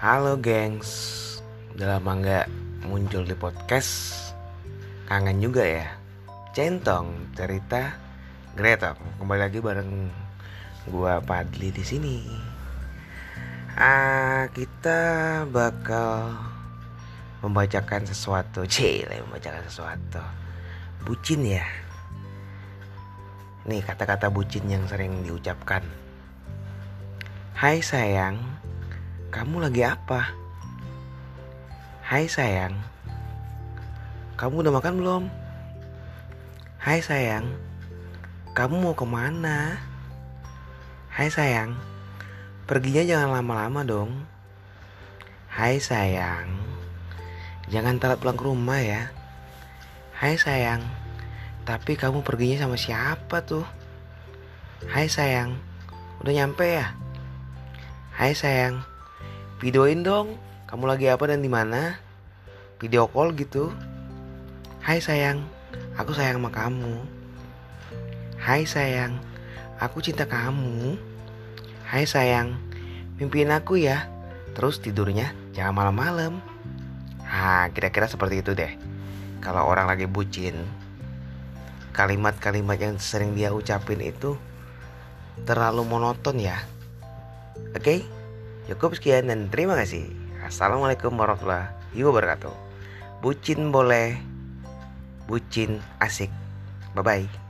Halo gengs. Udah lama gak muncul di podcast. Kangen juga ya. Centong cerita Gretong Kembali lagi bareng gua Padli di sini. Ah, kita bakal membacakan sesuatu. Cile membacakan sesuatu. Bucin ya. Nih kata-kata bucin yang sering diucapkan. Hai sayang Kamu lagi apa? Hai sayang Kamu udah makan belum? Hai sayang Kamu mau ke mana? Hai sayang Perginya jangan lama-lama dong Hai sayang Jangan telat pulang ke rumah ya Hai sayang Tapi kamu perginya sama siapa tuh? Hai sayang Udah nyampe ya? Hai sayang, videoin dong. Kamu lagi apa dan di mana? Video call gitu. Hai sayang, aku sayang sama kamu. Hai sayang, aku cinta kamu. Hai sayang, mimpiin aku ya. Terus tidurnya jangan malam-malam. Ah, kira-kira seperti itu deh. Kalau orang lagi bucin, kalimat-kalimat yang sering dia ucapin itu terlalu monoton ya. Oke, cukup sekian dan terima kasih. Assalamualaikum warahmatullahi wabarakatuh. Bucin boleh, bucin asik. Bye bye.